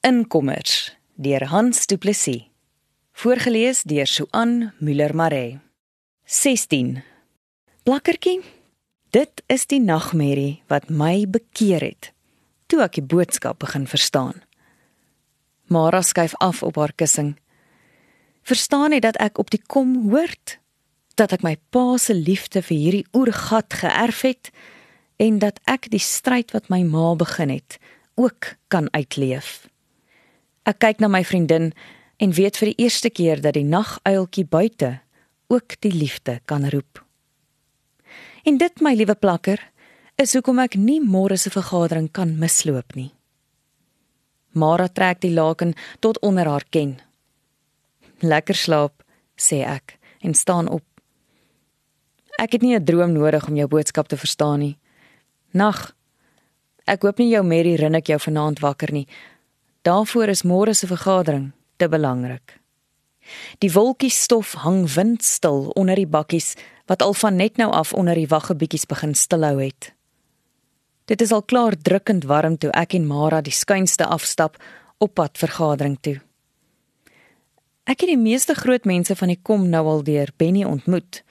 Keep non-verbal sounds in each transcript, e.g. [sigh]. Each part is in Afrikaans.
Inkommers deur Hans Du Plessis. Voorgeles deur Suan Müller Maree. 16. Plakkertjie. Dit is die nagmerrie wat my bekeer het toe ek die boodskap begin verstaan. Mara skuif af op haar kussing. Verstaan net dat ek op die kom hoort dat ek my pa se liefde vir hierdie oergat geërf het en dat ek die stryd wat my ma begin het ook kan uitleef. Ek kyk na my vriendin en weet vir die eerste keer dat die naguiltjie buite ook die liefde kan roep. En dit my liewe plakker is hoekom ek nie môre se vergadering kan misloop nie. Mara trek die laken tot onder haar ken. Lekker slaap, sê ek en staan op. Ek het nie 'n droom nodig om jou boodskap te verstaan nie. Nag. Ek hoop nie jou Mary rinnik jou vanaand wakker nie. Daarvoor is môre se vergadering te belangrik. Die wolkies stof hang windstil onder die bakkies wat al van net nou af onder die waggebietjies begin stilhou het. Dit is al klaar drukkend warm toe ek en Mara die skuinste afstap op pad vergadering toe. Ek het die meeste groot mense van die kom nou al deur Benny ontmoet.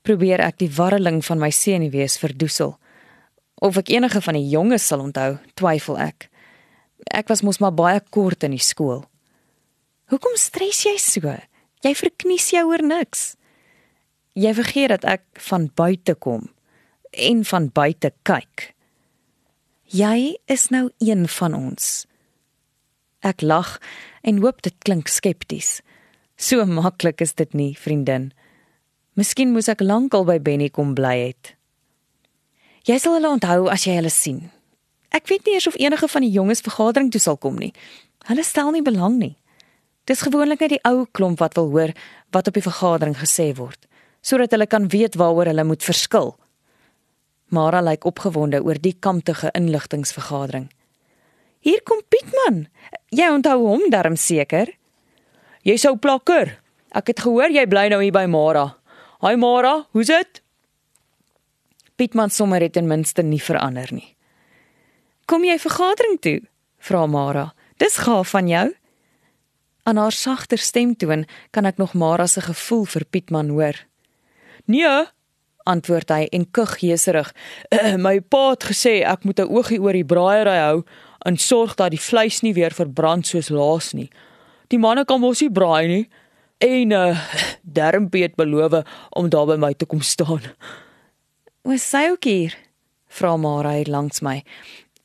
Probeer ek die warreling van my senuwees verdoesel. Of ek enige van die jonges sal onthou, twyfel ek. Ek was mos maar baie kort in die skool. Hoekom stres jy so? Jy verknies jou oor niks. Jy vergeet dat ek van buite kom en van buite kyk. Jy is nou een van ons. Ek lag en hoop dit klink skepties. So maklik is dit nie, vriendin. Miskien moes ek lankal by Benny kom bly het. Jy sal hulle onthou as jy hulle sien. Ek weet nie eers of enige van die jonges vergadering toe sal kom nie. Hulle stel nie belang nie. Dis gewoonlik net die ou klomp wat wil hoor wat op die vergadering gesê word, sodat hulle kan weet waaroor hulle moet verskil. Mara lyk opgewonde oor die kamptige inligtingsvergadering. Hier kom Pietman. Jy onthou hom darm seker? Jy sou plakker. Ek het gehoor jy bly nou hier by Mara. Haai Mara, hoe's dit? Pietman sommer het ten minste nie verander nie. Kom jy vergadering toe? vra Mara. Dis gaaf van jou. Aan haar sagter stemtoon kan ek nog Mara se gevoel vir Pietman hoor. Nee, antwoord hy en kug jeserig. Uh, [clears throat] my pa het gesê ek moet 'n oogie oor die braaiery hou en sorg dat die vleis nie weer verbrand soos laas nie. Die manne kan mos nie braai nie. En [clears throat] uh Dermpie het beloof om daar by my te kom staan. "Was sy ook hier?" vra Mara hier langs my.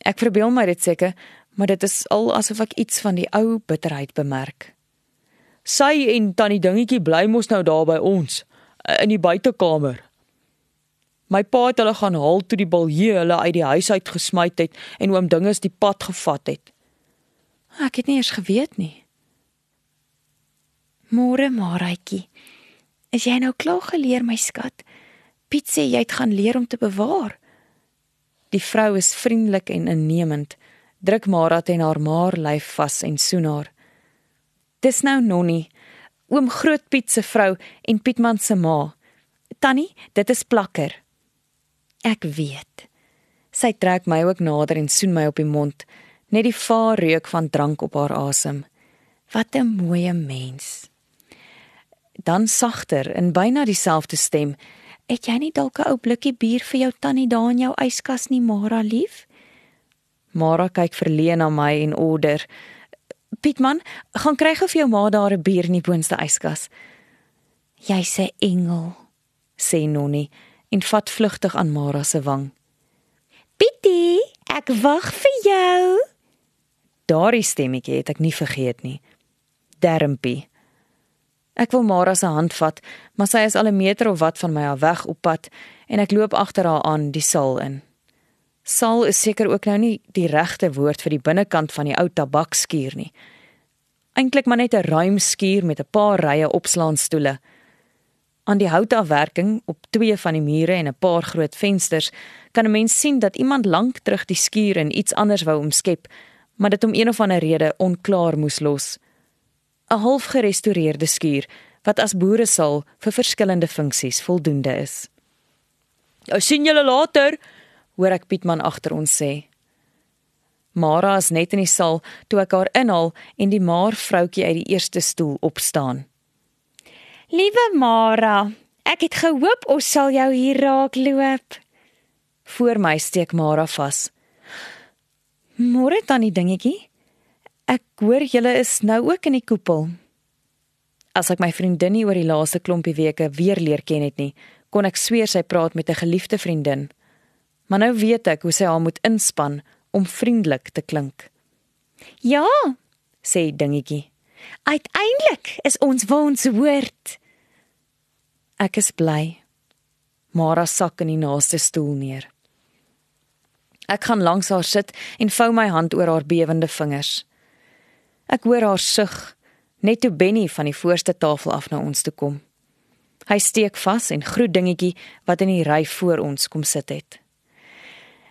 Ek verbeel my dit seker, maar dit is al asof ek iets van die ou bitterheid bemerk. Sy en tannie dingetjie bly mos nou daar by ons in die buitekamer. My pa het hulle gaan haal toe die baljie hulle uit die huis uit gesmy het en oom dinges die pad gevat het. Ek het nie eens geweet nie. Môre, Maratjie. Is jy nou klaar geleer, my skat? Piet sê jy het gaan leer om te bewaar. Die vrou is vriendelik en innemend. Druk Mara teen haar maar lyf vas en soen haar. Dis nou Nonnie, oom Groot Piet se vrou en Pietman se ma. Tannie, dit is plakker. Ek weet. Sy trek my ook nader en soen my op die mond, net die vaar reuk van drank op haar asem. Wat 'n mooi mens. Dan sagter in byna dieselfde stem. Het jy nie dalk 'n ou blikkie bier vir jou tannie daar in jou yskas nie, Mara lief? Mara kyk verleen na my en order. Pietman, gaan kry gou vir jou ma daar 'n bier in die boonste yskas. Jy's 'n engel, sê Nonnie en vat vlugtig aan Mara se wang. Pietie, ek wag vir jou. Daardie stemmetjie het ek nie vergeet nie. Dermpie. Ek wil Mara se hand vat, maar sy is al 'n meter of wat van my af weg op pad en ek loop agter haar aan die saal in. Saal is seker ook nou nie die regte woord vir die binnekant van die ou tabakskuur nie. Eintlik maar net 'n ruim skuur met 'n paar rye opslaanstoele. Aan die houtafwerking op twee van die mure en 'n paar groot vensters kan 'n mens sien dat iemand lank terug die skuur in iets anders wou omskep, maar dit om een of ander rede onklaar moes los. 'n half gerestoreerde skuur wat as boeresaal vir verskillende funksies voldoende is. "Ou sien julle later," hoor ek Pietman agter ons sê. Mara is net in die saal toe ek haar inhaal en die maar vroutjie uit die eerste stoel opstaan. Liewe Mara, ek het gehoop ons sal jou hier raak loop. Voor my steek Mara vas. Môre tannie dingetjie. Ek hoor julle is nou ook in die koepel. As ek my vriendin nie oor die laaste klompie weke weer leer ken het nie, kon ek sweer sy praat met 'n geliefde vriendin. Maar nou weet ek hoe sy haar moet inspann om vriendelik te klink. Ja, sê dingetjie. Uiteindelik is ons waar ons hoort. Ek is bly. Mara sak in die naaste stoel neer. Ek gaan langs haar sit en vou my hand oor haar bewende vingers. Ek hoor haar sug net toe Benny van die voorste tafel af na ons toe kom. Hy steek vas en groet dingetjie wat in die ry voor ons kom sit het.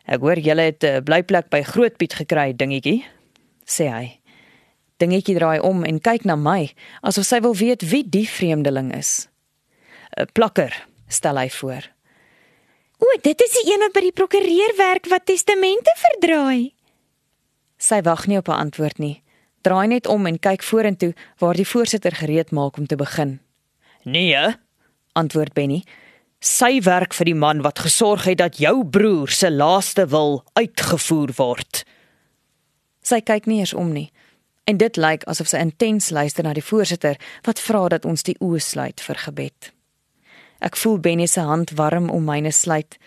Ek hoor julle het 'n blyplek by Grootpiet gekry, dingetjie, sê hy. Dingetjie draai om en kyk na my asof sy wil weet wie die vreemdeling is. 'n Plakker, stel hy voor. O, dit is die een wat by die prokureur werk wat testamente verdraai. Sy wag nie op 'n antwoord nie. Draai net om en kyk vorentoe waar die voorsitter gereed maak om te begin. Nee, antwoord Benny. Sy werk vir die man wat gesorg het dat jou broer se laaste wil uitgevoer word. Sy kyk nie eens om nie. En dit lyk asof sy intens luister na die voorsitter wat vra dat ons die oë sluit vir gebed. Ek voel Benny se hand warm om myne sluit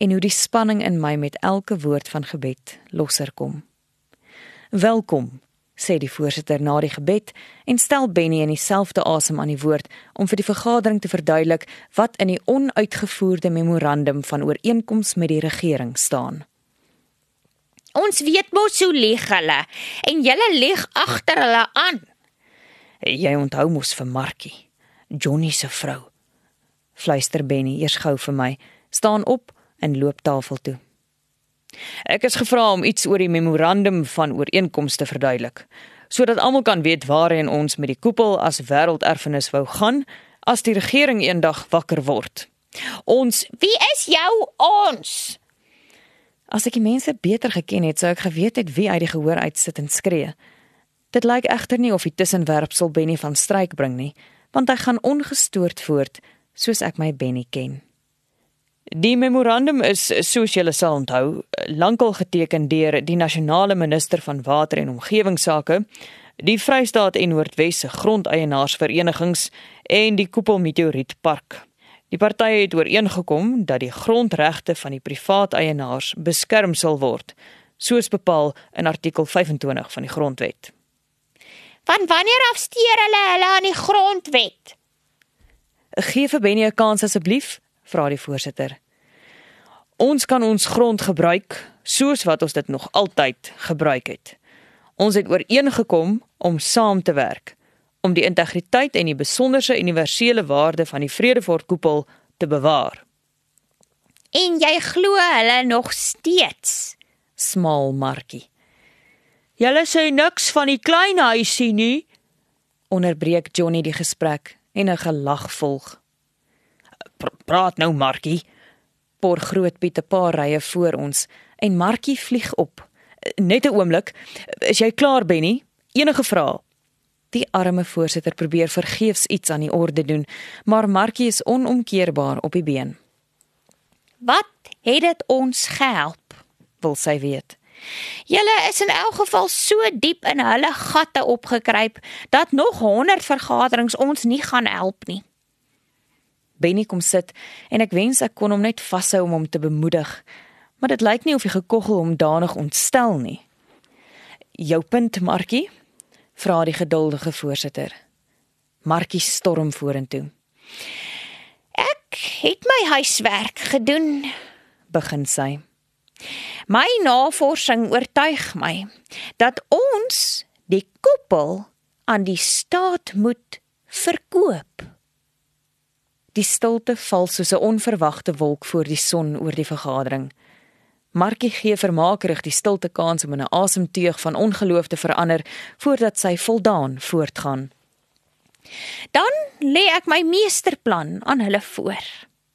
en hoe die spanning in my met elke woord van gebed losser kom. Welkom sê die voorsitter na die gebed en stel Benny in dieselfde asem aan die woord om vir die vergadering te verduidelik wat in die onuitgevoerde memorandum van ooreenkoms met die regering staan. Ons weet mos hoe lieg hulle en julle lieg agter hulle aan. Jy onthou mos vir Markie, Johnny se vrou. Fluister Benny eers gou vir my, staan op en loop tafel toe. Ek is gevra om iets oor die memorandum van ooreenkomste te verduidelik, sodat almal kan weet waarheen ons met die koepel as wêrelderfenis wou gaan as die regering eendag wakker word. Ons, wie is jou ons? As ek die mense beter geken het, sou ek geweet het wie uit die gehoor uitsit en skree. Dit lyk egter nie of die tussenwerpsel Benny van stryk bring nie, want hy gaan ongestoord voort soos ek my Benny ken. Die memorandum is soos julle sal onthou, lankal geteken deur die nasionale minister van water en omgewingsake, die Vrystaat en Noordwes se grondeienaarsverenigings en die Koepel Meteorietpark. Die partye het ooreengekom dat die grondregte van die privaat eienaars beskerm sal word, soos bepaal in artikel 25 van die Grondwet. Van wanneer af steur hulle hulle aan die Grondwet? Gee vir Benny 'n kans asseblief, vra die voorsitter. Ons kan ons grond gebruik soos wat ons dit nog altyd gebruik het. Ons het ooreengekom om saam te werk om die integriteit en die besonderse universele waarde van die Vredefort koepel te bewaar. En jy glo hulle nog steeds, smal Markie. Julle sê niks van die klein huisie nie, onderbreek Johnny die gesprek en 'n gelag volg praat nou Markie. Por Grootpiet 'n paar rye voor ons en Markie vlieg op. Net 'n oomblik. Is jy klaar Benny? Enige vrae? Die arme voorsitter probeer vergeefs iets aan die orde doen, maar Markie is onomkeerbaar op die been. Wat het dit ons gehelp? Wil sy weet. Julle is in elk geval so diep in hulle gatte opgekruip dat nog 100 vergaderings ons nie gaan help nie. Benny kom sit en ek wens ek kon hom net vashou om hom te bemoedig. Maar dit lyk nie of hy gekoggel hom danig ontstel nie. Jou punt, Markie? vra die geduldige voorsitter. Markie storm vorentoe. Ek het my huiswerk gedoen, begin sy. My navorsing oortuig my dat ons die koepel aan die staat moet verkoop. Die stilte val soos 'n onverwagte wolk voor die son oor die vergadering. Markie gee vermaakerig die stilte kans om in 'n asemteug van ongeloof te verander voordat sy voldaan voortgaan. Dan lê ek my meesterplan aan hulle voor.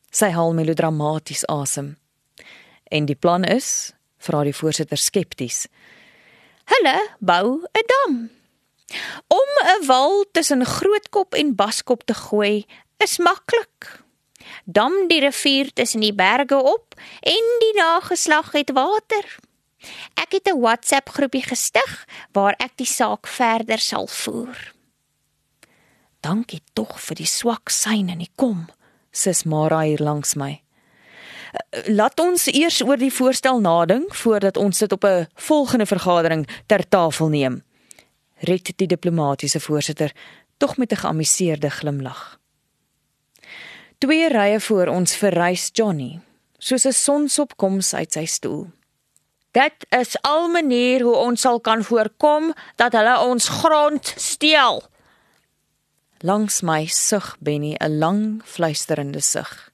Sy haal melodramaties asem. En die plan is, vra die voorsitter skepties. Hulle bou 'n dam. Om 'n wal tussen Grootkop en Baskop te gooi is maklik. Dam die rivier tussen die berge op en die nageslag het water. Ek het 'n WhatsApp groepie gestig waar ek die saak verder sal voer. Dankie tog vir die swak sein in die kom, sis Mara hier langs my. Laat ons eers oor die voorstel nadink voordat ons dit op 'n volgende vergadering ter tafel neem. Red die diplomatisiese voorsitter tog met 'n geamuseerde glimlag. Twee rye voor ons verrys Johnny, soos 'n sonsopkoms uit sy stoel. Dit is al manier hoe ons sal kan voorkom dat hulle ons grond steel. Langs my sug Benny 'n lang fluisterende sug.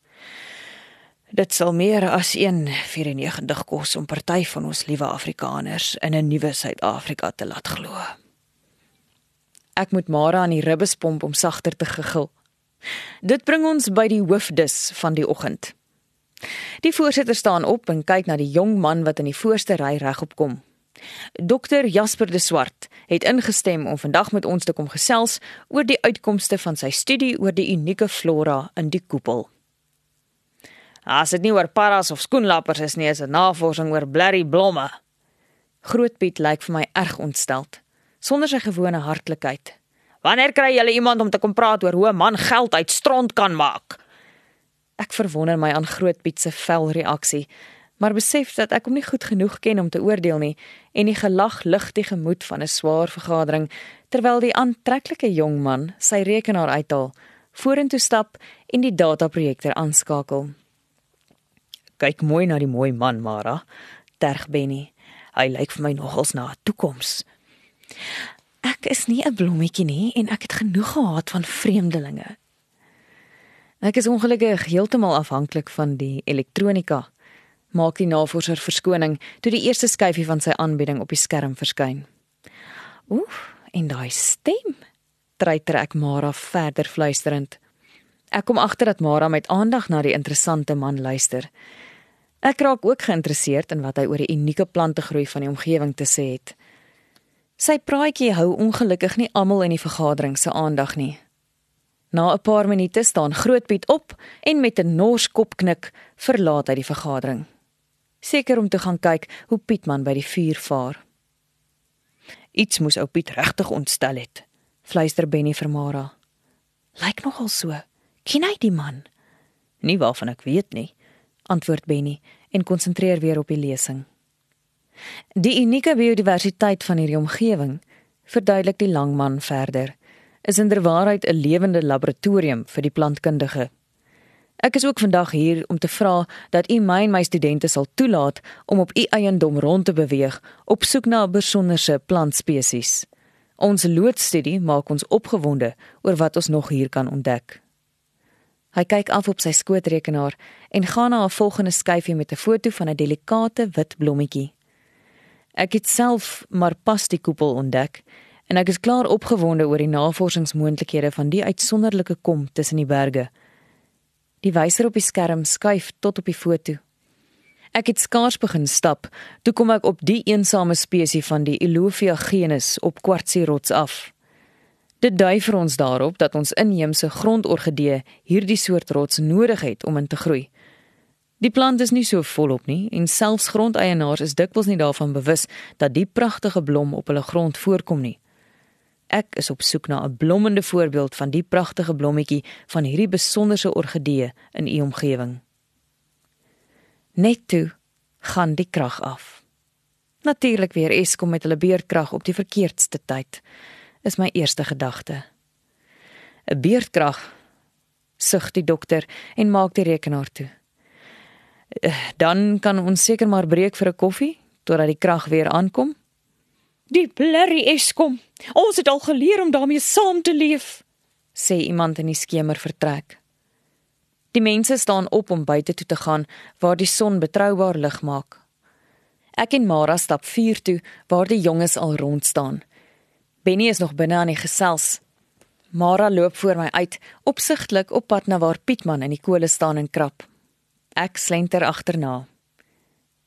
Dit sal meer as 1.94 kos om party van ons liewe Afrikaners in 'n nuwe Suid-Afrika te laat glo. Ek moet Mara aan die ribbes pomp om sagter te gegil. Dit bring ons by die hoofdis van die oggend. Die voorsitter staan op en kyk na die jong man wat in die voorste ry regop kom. Dokter Jasper de Swart het ingestem om vandag met ons te kom gesels oor die uitkomste van sy studie oor die unieke flora in die koepel. As dit nie oor paras of skoenlappers is nie, is dit navorsing oor blerrie blomme. Groot Piet lyk vir my erg ontsteld, sonder sy gewone hartlikheid. Wanneer kry julle iemand om te kom praat oor hoe 'n man geld uit stront kan maak? Ek verwonder my aan Groot Piet se vel reaksie, maar besef dat ek hom nie goed genoeg ken om te oordeel nie en die gelag lig die gemoed van 'n swaar vergadering terwyl die aantreklike jong man sy rekenaar uithaal, vorentoe stap en die dataprojektor aanskakel. Kyk mooi na die mooi man, Mara, terg Benny. Hy lyk vir my nogals na 'n toekoms. Ek is nie 'n blommetjie nie en ek het genoeg gehad van vreemdelinge. Ek is ongelukkig heeltemal afhanklik van die elektronika. Maak die navorser verskoning toe die eerste skyfie van sy aanbieding op die skerm verskyn. Oef, en daai stem. Treiter ek Mara verder fluisterend. Ek kom agter dat Mara met aandag na die interessante man luister. Ek raak ook geïnteresseerd in wat hy oor die unieke plantegroei van die omgewing te sê het. Sy praatjie hou ongelukkig nie almal in die vergadering se aandag nie. Na 'n paar minute staan Grootpiet op en met 'n nors kopknik verlaat hy die vergadering. Seker om te gaan kyk hoe Pietman by die vuur vaar. Iets moes ou Piet regtig ontstel het, fluister Benny vir Mara. Lyk nogal so. Ken hy die man? Nie waarvan ek weet nie antwoord Benny en konsentreer weer op die lesing. Die unieke biodiversiteit van hierdie omgewing, verduidelik die langman verder, is inderwaarheid 'n lewende laboratorium vir die plantkundige. Ek is ook vandag hier om te vra dat u my en my studente sal toelaat om op u eiendom rond te beweeg op soek na besonderse plantspesies. Ons loodstudie maak ons opgewonde oor wat ons nog hier kan ontdek. Hy kyk af op sy skootrekenaar en gaan na 'n volgende skyfie met 'n foto van 'n delikate wit blommetjie. Ek het self maar pas die koepel ontdek en ek is klaar opgewonde oor die navorsingsmoontlikhede van die uitsonderlike kom tussen die berge. Die wyser op die skerm skuif tot op die foto. Ek het skaars begin stap, toe kom ek op die eensame spesies van die Elophia genus op kwartsierots af. Dit dui vir ons daarop dat ons inheemse grondorgidee hierdie soort rots nodig het om in te groei. Die plant is nie so volop nie en selfs grondeienaars is dikwels nie daarvan bewus dat die pragtige blom op hulle grond voorkom nie. Ek is op soek na 'n blommende voorbeeld van die pragtige blommetjie van hierdie besonderse orgidee in u omgewing. Net toe gaan die krag af. Natuurlik weer Eskom met hulle beerdkrag op die verkeerdste tyd is my eerste gedagte. 'n Beerdkrag sug die dokter en maak die rekenaar toe. Dan kan ons seker maar breek vir 'n koffie totdat die krag weer aankom. Die blerrie Eskom. Ons het al geleer om daarmee saam te leef, sê iemand in die skemer vertrek. Die mense staan op om buite toe te gaan waar die son betroubaar lig maak. Ek en Mara stap vuur toe waar die jonges al rond staan. Benny is nog binne aan die gesels. Mara loop voor my uit, opsigtelik op pad na waar Pietman in die kole staan en krap. Ek slenter agterna.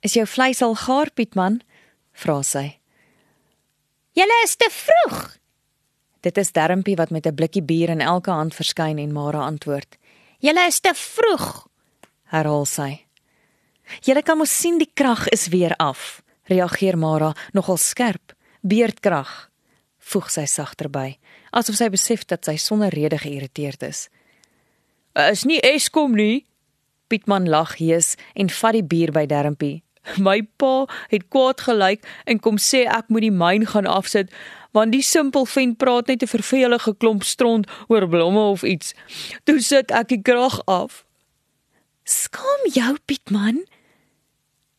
"Is jou vleis al gaar, Pietman?" vra sy. Julle is te vroeg. Dit is Dermpie wat met 'n blikkie bier in elke hand verskyn en Mara antwoord. Julle is te vroeg. Herhaal sy. Julle kan mos sien die krag is weer af. Reageer Mara nogal skerp. Beerdkrag. Voeg sy sagter by, asof sy besef dat sy sonder rede geïrriteerd is. Is nie Eskom nie. Pietman lag hees en vat die bier by Dermpie. My pa het kwaad gelyk en kom sê ek moet die myn gaan afsit want die simpel vent praat net 'n vervelige klomp stront oor blomme of iets. Toe sit ek die krag af. Skam jou Pietman.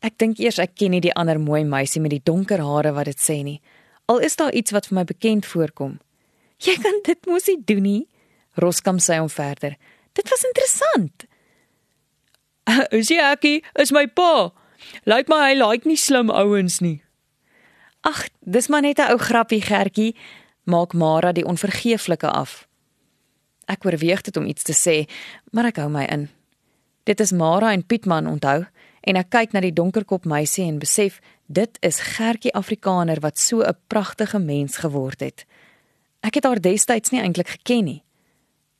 Ek dink eers ek ken nie die ander mooi meisie met die donker hare wat dit sê nie. Al is daar iets wat vir my bekend voorkom. Jy kan dit mos nie doen nie. Roskam sê hom verder. Dit was interessant. [laughs] Is jy ekkie? Is my pa. Lyk my hy like nie slim ouens nie. Ag, dis maar net 'n ou grappie, Gertjie, maak Mara die onvergeeflike af. Ek oorweeg dit om iets te sê, maar ek hou my in. Dit is Mara en Pietman, onthou, en ek kyk na die donkerkop meisie en besef dit is Gertjie Afrikaner wat so 'n pragtige mens geword het. Ek het haar destyds nie eintlik geken nie.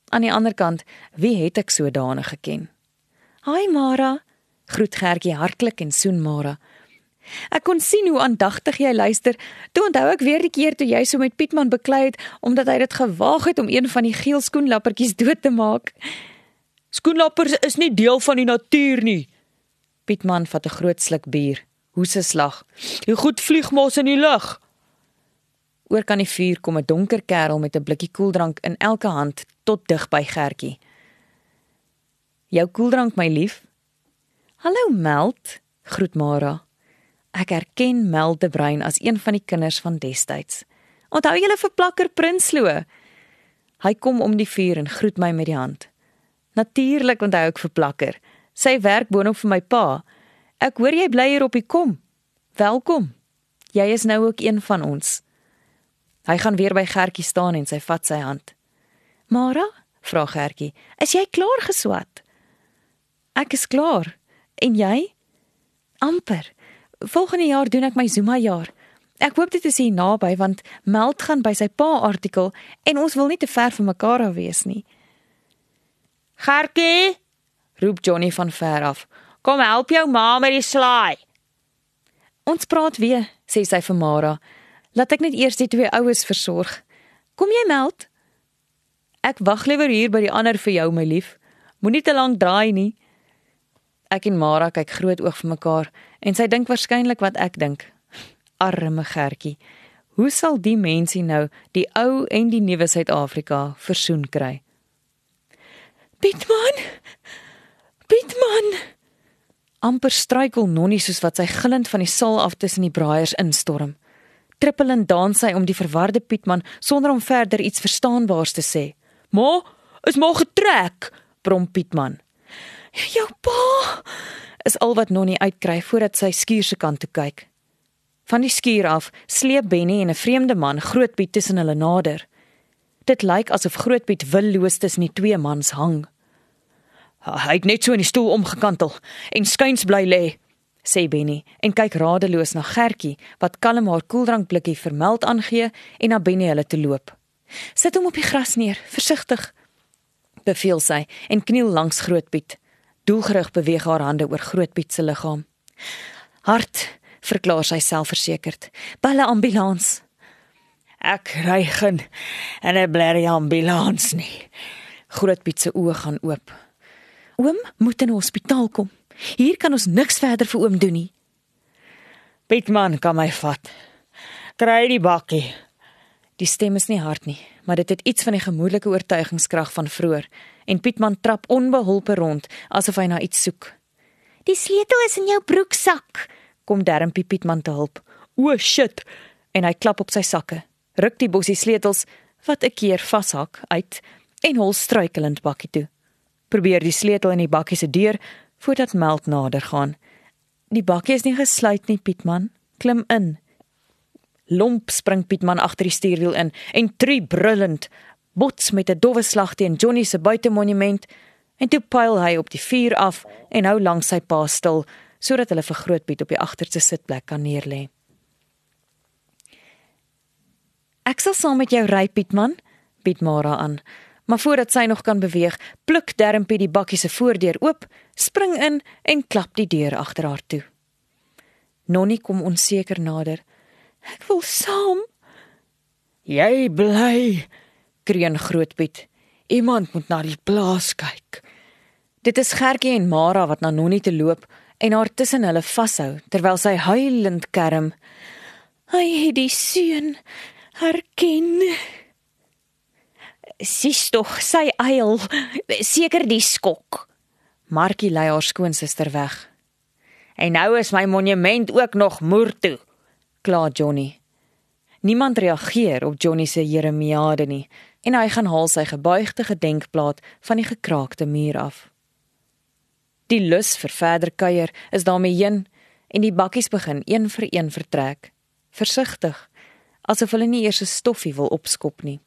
Aan die ander kant, wie het ek sodanig geken? "Haai Mara," groet Gertjie hartlik en soen Mara. Ek kon sien hoe aandagtig jy luister. Toe onthou ek weer die keer toe jy so met Pietman beklei het omdat hy dit gewaag het om een van die geel skoenlappertjies dood te maak. Skoenlappers is nie deel van die natuur nie. Pietman vat 'n groot sluk bier. Hoe se slag. Die goed vlieg mos in die lug. Oor kan die vuur kom 'n donker kerel met 'n blikkie koeldrank in elke hand tot dig by Gertjie. Jou koeldrank my lief. Hallo Meld, groet Mara. Ek erken Mel de Bruin as een van die kinders van destyds. Onthou julle vir Plakker Prinsloo? Hy kom om die vuur en groet my met die hand. Natuurlik onthou ek vir Plakker. Sy werk boonop vir my pa. Ek hoor jy bly hier op die kom. Welkom. Jy is nou ook een van ons. Hy gaan weer by Gertjie staan en sy vat sy hand. Mara, vra Gertjie, is jy klaar geswat? Ek is klaar. En jy? Amper. Volgende jaar doen ek my Zuma jaar. Ek hoop dit is hier naby want Meld gaan by sy pa artikel en ons wil nie te ver van mekaar af wees nie. Gertjie, roep Johnny van ver af. Kom help jou ma met die slaai. Ons praat weer, sê sy vir Mara. Laat ek net eers die twee oues versorg. Kom jy Meld? Ek wag liewer hier by die ander vir jou my lief. Moenie te lank draai nie. Ek en Mara kyk groot oog vir mekaar en sy dink waarskynlik wat ek dink. Arme Gertjie. Hoe sal die mensie nou die ou en die nuwe Suid-Afrika versoen kry? Pietman! Pietman! amper struikel Nonnie soos wat sy gillend van die saal af tussen die braaiers instorm. Trippelend dans sy om die verwarde Pietman sonder om verder iets verstaanbaars te sê. "Ma, is maar getrek," brom Pietman. "Jou pa!" is al wat Nonnie uitkry voordat sy skuur se kant toe kyk. Van die skuur af sleep Benny en 'n vreemde man Grootpiet tussen hulle nader. Dit lyk asof Grootpiet willoos tussen die twee mans hang. Hy het net so in die stoel omgekantel en skuins bly lê, sê Benny en kyk radeloos na Gertjie wat kalm haar koeldrankblikkie vermeld aangee en na Benny hulle te loop. Sit hom op die gras neer, versigtig, beveel sy en kniel langs Grootpiet. Doelgerig beweeg haar hande oor Grootpiet se liggaam. Hart, verklaar sy selfversekerd. Balle ambulans. Ek ry geen en 'n blerrie ambulans nie. Grootpiet se oë gaan oop. Oom moet in 'n hospitaal kom. Hier kan ons niks verder vir oom doen nie. Pietman kan my vat. Kry die bakkie. Die stem is nie hard nie, maar dit het iets van die gemoedelike oortuigingskrag van vroeër en Pietman trap onbeholpe rond asof hy na iets soek. Die sleutel is in jou broeksak, kom Dermpie Pietman te hulp. O shit, en hy klap op sy sakke, ruk die bossie sleutels wat 'n keer vashak uit en hol struikelend bakkie toe. Probeer die sleutel in die bakkie se deur voordat Meld nader gaan. Die bakkie is nie gesluit nie, Pietman. Klim in. Lomp spring Pietman agter die stuurwiel in en tree brullend bots met 'n dowwe slag teen Johnny se buitemonument en toe pyl hy op die vuur af en hou langs sy pa stil sodat hulle vir Grootpiet op die agterste sitplek kan neerlê. Ek sal saam met jou ry, Pietman, bied Mara aan. Maar voordat sy nog kan beweeg, pluk Dermpie die bakkie se voordeur oop, spring in en klap die deur agter haar toe. Nonnie kom onseker nader. Ek wil saam. Jy bly, kreun Grootpiet. Iemand moet na die plaas kyk. Dit is Gertjie en Mara wat na Nonnie te loop en haar tussen hulle vashou terwyl sy huilend kerm. Hy het die seun herken. Sis tog, sy eil, seker die skok. Markie lei haar skoonsister weg. En nou is my monument ook nog moer toe, kla Johnny. Niemand reageer op Johnny se jeremiade nie en hy gaan haal sy gebuigde gedenkplaat van die gekraakte muur af. Die lus vir verder kuier is daarmee heen en die bakkies begin een vir een vertrek, versigtig, asof hulle nie eers 'n stoffie wil opskop nie.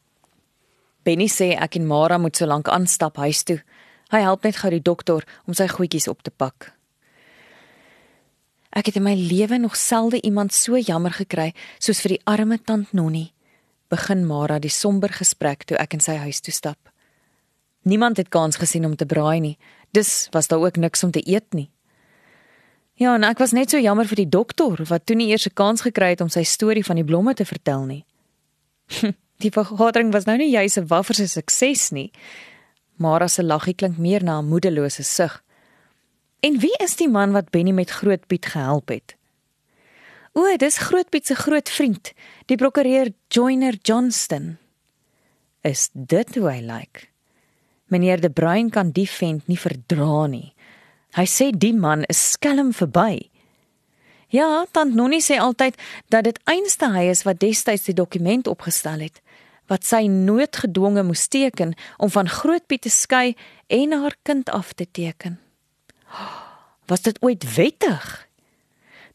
Benny sê ek en Mara moet so lank aanstap huis toe. Hy help net gou die dokter om sy goedjies op te pak. Ek het in my lewe nog selde iemand so jammer gekry soos vir die arme tant Nonnie. Begin Mara die somber gesprek toe ek in sy huis toe stap. Niemand het kans gesien om te braai nie. Dus was daar ook niks om te eet nie. Ja, en ek was net so jammer vir die dokter wat toe nie eers 'n kans gekry het om sy storie van die blomme te vertel nie. die vergadering was nou nie juis 'n wafferse sukses nie. Mara se laggie klink meer na 'n moedelose sug. En wie is die man wat Benny met Groot Piet gehelp het? O, dis Groot Piet se groot vriend, die prokureur Joyner Johnston. Is dit hoe hy lyk? Like? Meneer De Bruin kan die vent nie verdra nie. Hy sê die man is skelm verby. Ja, tant Nonnie sê altyd dat dit einste hy is wat destyds die dokument opgestel het wat sy noodgedwonge moes teken om van Grootpiet te skei en haar kind af te teken. Was dit ooit wettig?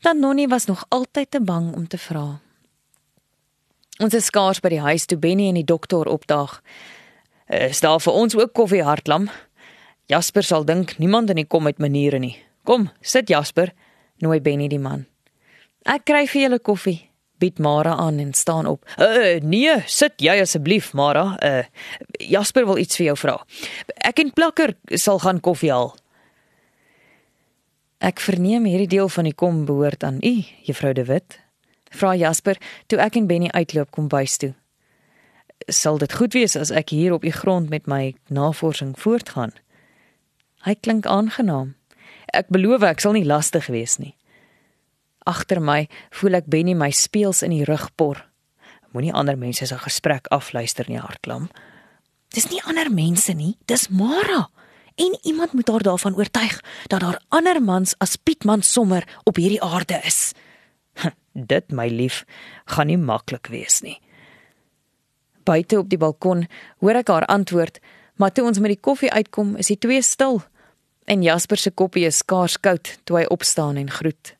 Tant Nonnie was nog altyd te bang om te vra. Ons is skaars by die huis toe Benny en die dokter opdaag. Is daar vir ons ook koffie hartlam? Jasper sal dink niemand in die kom met maniere nie. Kom, sit Jasper, nooi Benny die man. Ek kry vir julle koffie, bied Mara aan en staan op. Uh, nee, sit jy asseblief, Mara. Uh, Jasper wil iets vir jou vra. Ek en Plakker sal gaan koffie haal. Ek verneem hierdie deel van die kom behoort aan u, juffrou De Wit. Vra Jasper toe ek en Benny uitloop kom bys toe. Sal dit goed wees as ek hier op die grond met my navorsing voortgaan? Hy klink aangenaam. Ek beloof ek sal nie lastig wees nie. Agter my voel ek Benny my speels in die rug por. Moenie ander mense se gesprek afluister nie, hartklam. Dis nie ander mense nie, dis Mara. En iemand moet haar daarvan oortuig dat daar ander mans as Pietman sommer op hierdie aarde is. Dit, my lief, gaan nie maklik wees nie. Buite op die balkon hoor ek haar antwoord, maar toe ons met die koffie uitkom, is die twee stil. En Jasper se koppie is skaars koud toe hy opstaan en groet.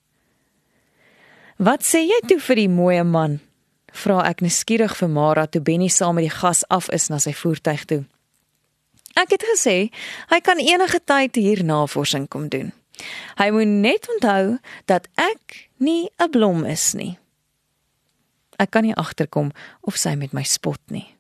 "Wat sê jy toe vir die mooi man?" vra ek nuuskierig vir Mara toe Benny saam met die gas af is na sy voertuig toe. Ek het gesê hy kan enige tyd hier navorsing kom doen. Hy moet net onthou dat ek nie 'n blom is nie. Ek kan nie agterkom of sy met my spot nie.